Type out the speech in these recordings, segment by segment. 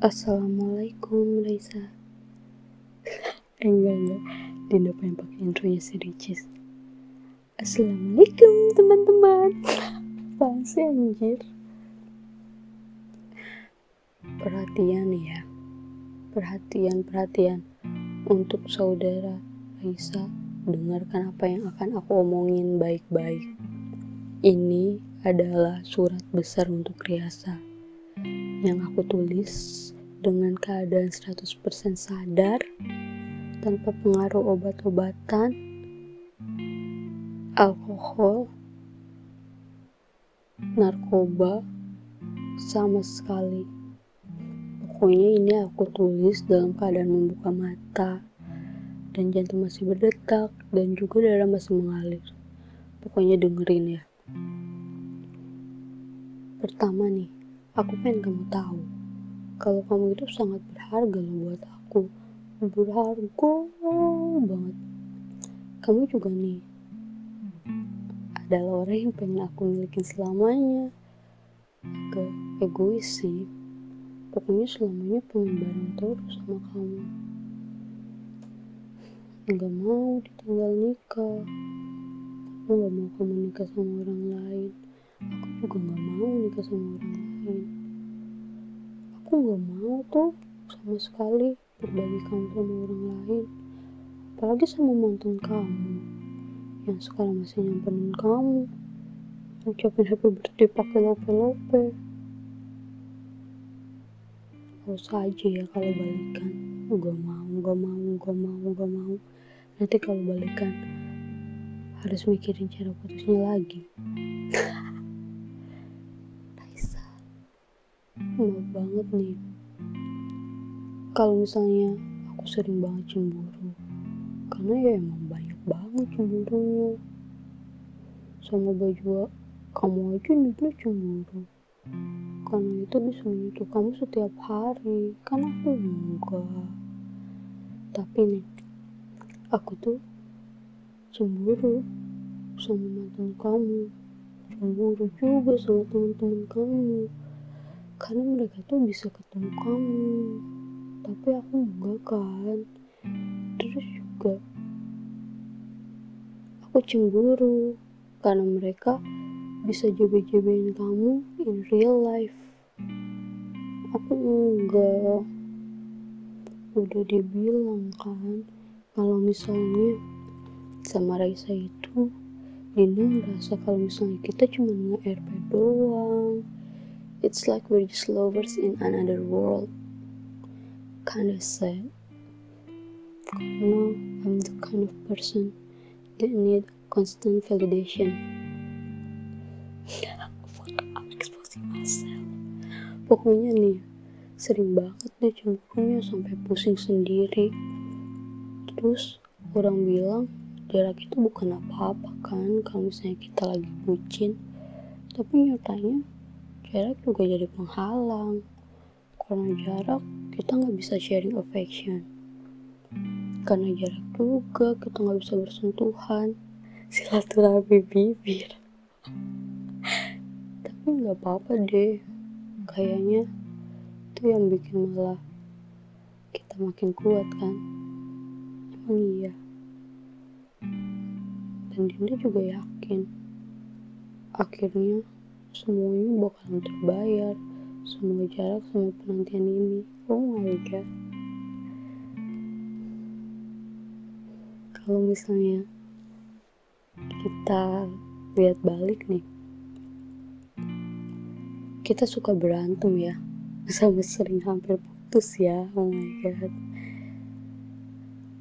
Assalamualaikum Raisa. Enggak enggak. Dinda pengen pakai intronya si Ricis. Assalamualaikum teman-teman. Apaan sih anjir? Perhatian ya. Perhatian, perhatian. Untuk saudara Raisa Dengarkan apa yang akan aku omongin baik-baik. Ini adalah surat besar untuk Riasa yang aku tulis dengan keadaan 100% sadar tanpa pengaruh obat-obatan, alkohol, narkoba, sama sekali. Pokoknya ini aku tulis dalam keadaan membuka mata dan jantung masih berdetak dan juga darah masih mengalir. Pokoknya dengerin ya. Pertama nih, Aku pengen kamu tahu kalau kamu itu sangat berharga loh buat aku. Berharga banget. Kamu juga nih adalah orang yang pengen aku milikin selamanya. Agak egois sih. Pokoknya selamanya pengen bareng terus sama kamu. Gak mau ditinggal nikah. Aku gak mau kamu nikah sama orang lain. Aku juga gak mau nikah sama orang lain aku nggak mau tuh sama sekali berbagi kamu sama orang lain. Apalagi sama mantan kamu yang sekarang masih nyamperin kamu. Ucapin happy birthday pakai lope-lope. Harus aja ya kalau balikan. Gak mau gak mau gak mau gak mau. Nanti kalau balikan harus mikirin cara putusnya lagi maaf banget nih. Kalau misalnya aku sering banget cemburu karena ya emang banyak banget cemburunya. Sama baju kamu aja nih cemburu. Karena itu bisa menyentuh kamu setiap hari. Kan aku enggak. Tapi nih aku tuh cemburu sama mantan kamu. Cemburu juga sama teman-teman kamu karena mereka tuh bisa ketemu kamu. Tapi aku enggak kan. Terus juga aku cemburu karena mereka bisa jabe-jabein kamu in real life. Aku enggak. Udah dibilang kan kalau misalnya sama Raisa itu Dinda ngerasa kalau misalnya kita cuma nge-RP doang It's like we're just lovers in another world. Kinda sad. No, I'm the kind of person that need constant validation. I'm exposing myself. Pokoknya nih, sering banget deh cemburunya sampai pusing sendiri. Terus orang bilang jarak itu bukan apa-apa kan kalau misalnya kita lagi bucin. Tapi nyatanya jarak juga jadi penghalang. Karena jarak kita nggak bisa sharing affection. Karena jarak juga kita nggak bisa bersentuhan. Silaturahmi bibir. Tapi nggak apa-apa deh. Kayaknya itu yang bikin malah kita makin kuat kan? Emang iya. Dan Dinda juga yakin. Akhirnya semuanya bakalan terbayar. Semua jarak semua penantian ini. Oh my god. Kalau misalnya kita lihat balik nih kita suka berantem ya. Sama sering hampir putus ya. Oh my god.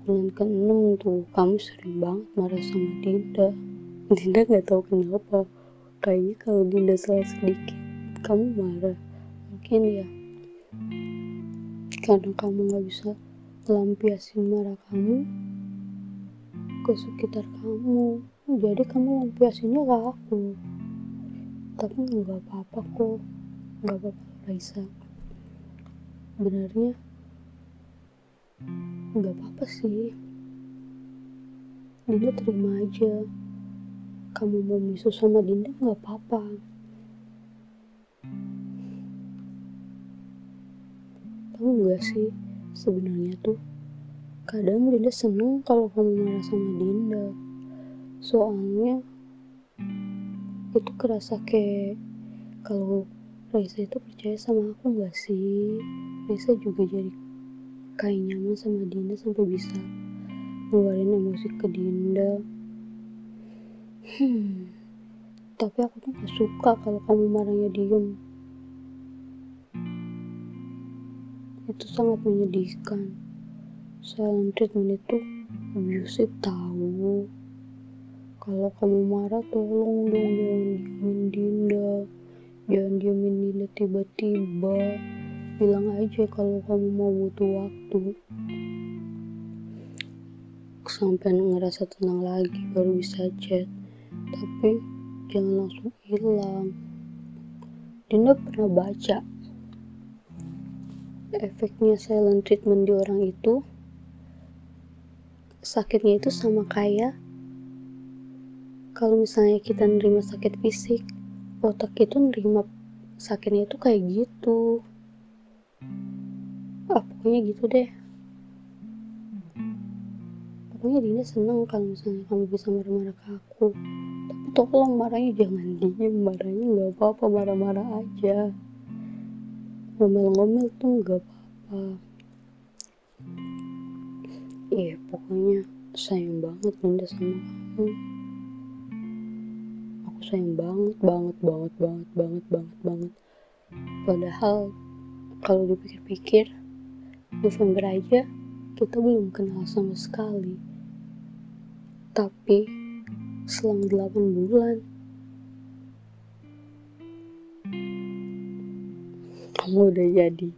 Bulan ke-6 tuh kamu sering banget marah sama Dinda. Dinda gak tahu kenapa kayaknya kalau Dinda salah sedikit kamu marah. Mungkin ya karena kamu gak bisa lampiasin marah kamu ke sekitar kamu. Jadi kamu lampiasinnya ke aku. Tapi nggak apa-apa kok nggak apa-apa Raisa. Benarnya nggak apa-apa sih. Dinda terima aja kamu mau misu sama Dinda nggak apa-apa. Tahu gak sih sebenarnya tuh kadang Dinda seneng kalau kamu marah sama Dinda. Soalnya itu kerasa kayak kalau Raisa itu percaya sama aku gak sih? Raisa juga jadi kayak nyaman sama Dinda sampai bisa ngeluarin emosi ke Dinda hmm tapi aku tuh gak suka kalau kamu marahnya diem. Itu sangat menyedihkan. Silent treatment itu abusive tahu. Kalau kamu marah tolong dong jangan diemin Dinda. Jangan diemin Dinda tiba-tiba. Bilang aja kalau kamu mau butuh waktu. Sampai ngerasa tenang lagi baru bisa chat tapi jangan langsung hilang. Dinda pernah baca efeknya silent treatment di orang itu. Sakitnya itu sama kayak kalau misalnya kita nerima sakit fisik otak itu nerima sakitnya itu kayak gitu. Ah pokoknya gitu deh pokoknya Dina seneng kalau misalnya kamu bisa marah-marah ke aku. Tapi tolong marahnya jangan diem. Marahnya nggak apa-apa marah-marah aja. Ngomel-ngomel tuh nggak apa-apa. Iya pokoknya sayang banget Linda sama kamu. Aku sayang banget banget banget banget banget banget banget. Padahal kalau dipikir-pikir November aja kita belum kenal sama sekali. Tapi selang 8 bulan. Kamu udah jadi.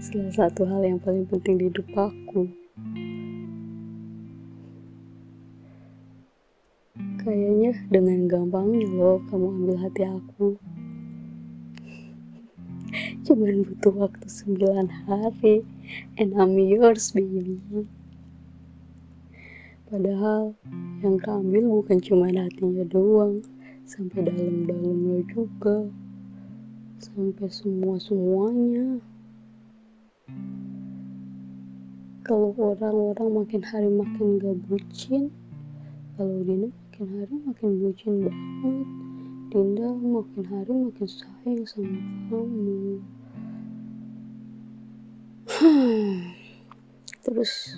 Salah satu hal yang paling penting di hidup aku. Kayaknya dengan gampangnya loh kamu ambil hati aku cuman butuh waktu 9 hari and I'm yours baby padahal yang keambil bukan cuma hatinya doang sampai dalam-dalamnya juga sampai semua-semuanya. Kalau orang-orang makin hari makin gak bucin, kalau Dinda makin hari makin bucin banget. Dinda makin hari makin sayang sama kamu. Terus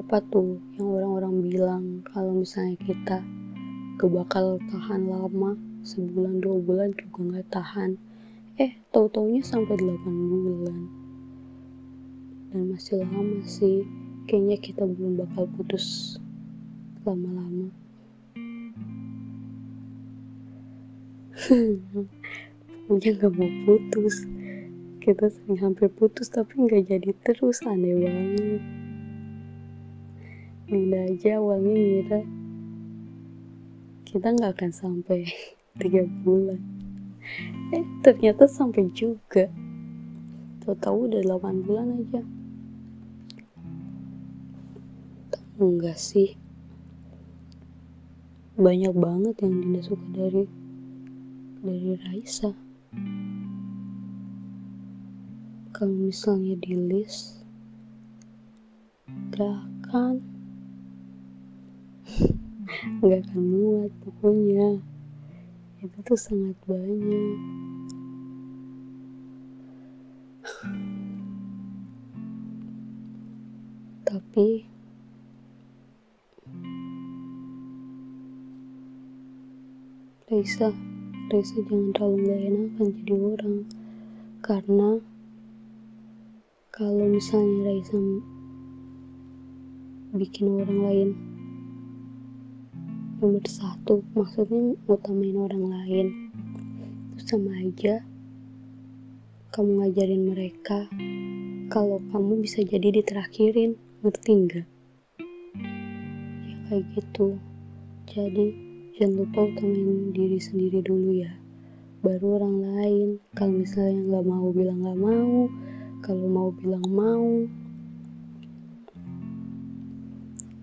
apa tuh yang orang-orang bilang kalau misalnya kita gak bakal tahan lama? Sebulan dua bulan juga nggak tahan. Eh tau taunya sampai 8 bulan. Dan masih lama sih. Kayaknya kita belum bakal putus lama-lama. Punya gak mau putus kita sering hampir putus tapi nggak jadi terus aneh banget. Nina aja awalnya ngira kita nggak akan sampai tiga bulan. Eh ternyata sampai juga. Tahu-tahu udah 8 bulan aja. Enggak sih. Banyak banget yang Dinda suka dari dari Raisa kalau misalnya di list gak akan. Gak akan muat pokoknya. Itu tuh sangat banyak. Tapi Raisa Raisa jangan terlalu gak enakan jadi orang. Karena kalau misalnya Raisa bikin orang lain nomor satu maksudnya ngutamain orang lain itu sama aja. Kamu ngajarin mereka kalau kamu bisa jadi diterakhirin ngerti nggak? Ya kayak gitu. Jadi jangan lupa utamain diri sendiri dulu ya. Baru orang lain kalau misalnya nggak mau bilang nggak mau kalau mau bilang mau.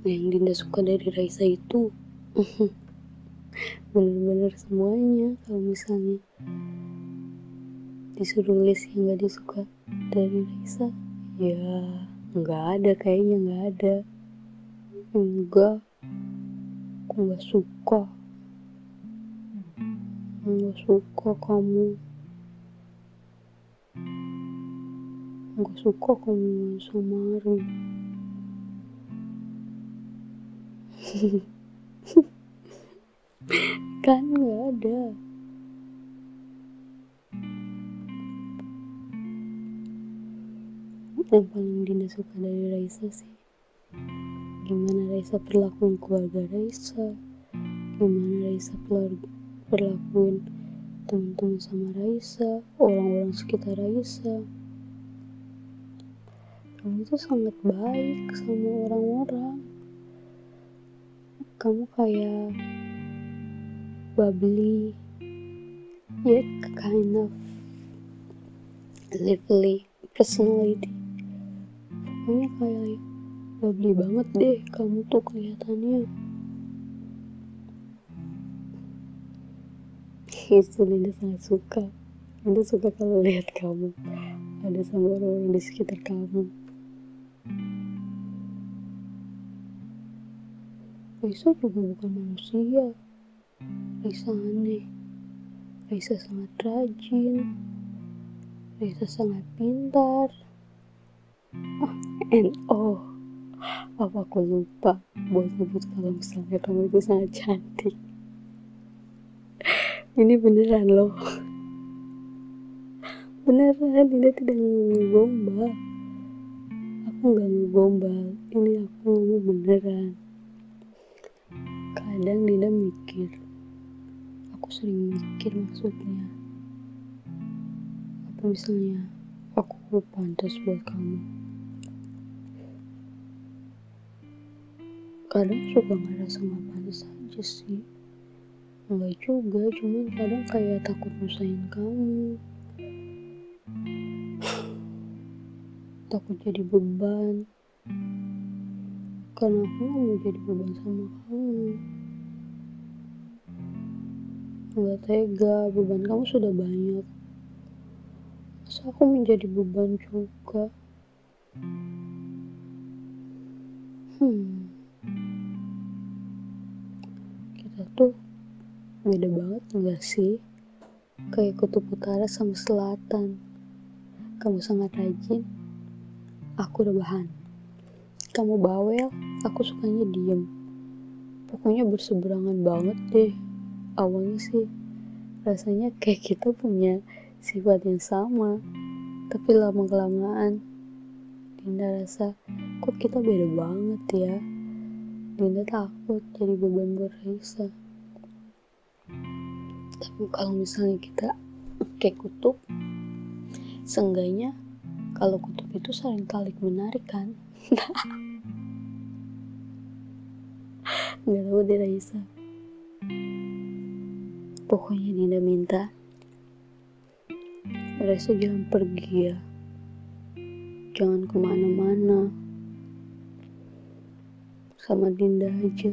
Yang Dinda suka dari Raisa itu. Bener-bener semuanya kalau misalnya disuruh list yang gak disuka dari Raisa ya nggak ada kayaknya nggak ada. Enggak. Aku nggak suka. Nggak suka kamu nggak suka kamu sama Ari kan nggak ada. Yang paling Dinda suka dari Raisa sih gimana Raisa perlakuin keluarga Raisa gimana Raisa perlakuin teman-teman sama Raisa orang-orang sekitar Raisa kamu tuh sangat baik sama orang-orang. Kamu kayak bubbly. Yet kind of lively personality. Pokoknya kayak bubbly banget deh. Kamu tuh kelihatannya itu Linda sangat suka. Linda suka kalau lihat kamu. Ada sama orang-orang di sekitar kamu Raisa juga bukan manusia. Raisa aneh. Raisa sangat rajin. Raisa sangat pintar. Oh, and oh apa aku lupa buat nyebut kalau misalnya kamu itu sangat cantik. Ini beneran loh. Beneran ini tidak ngegombal aku nggak ngegombal ini aku ngomong beneran kadang Dinda mikir aku sering mikir maksudnya. Apa misalnya aku pantas buat kamu? Kadang suka ngerasa gak pantas aja sih. Enggak juga cuman kadang kayak takut nusain kamu. Takut jadi beban. Karena aku mau jadi beban sama kamu gak tega beban kamu sudah banyak. Masa aku menjadi beban juga? Hmm. Kita tuh beda banget enggak sih? Kayak kutub utara sama selatan. Kamu sangat rajin aku rebahan kamu bawel aku sukanya diem. Pokoknya berseberangan banget deh awalnya sih rasanya kayak kita punya sifat yang sama tapi lama kelamaan Dinda rasa kok kita beda banget ya? Dinda takut jadi beban buat Raisa tapi kalau misalnya kita kayak kutub seenggaknya kalau kutub itu saling tarik menarik kan? Nggak tahu deh Raisa pokoknya Dinda minta Raisa jangan pergi ya. Jangan ke mana-mana. Sama Dinda aja.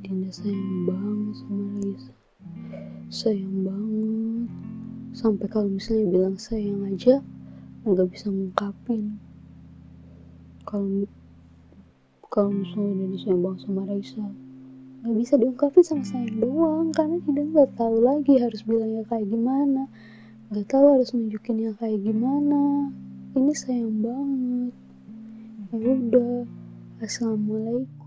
Dinda sayang banget sama Raisa sayang banget. Sampai kalau misalnya bilang sayang aja nggak bisa ngungkapin. Kalau kalau misalnya dia sayang banget sama Raisa nggak bisa diungkapin sama sayang doang karena dia nggak tahu lagi harus bilangnya kayak gimana. Nggak tahu harus nunjukinnya kayak gimana. Ini sayang banget. Ya udah. Assalamualaikum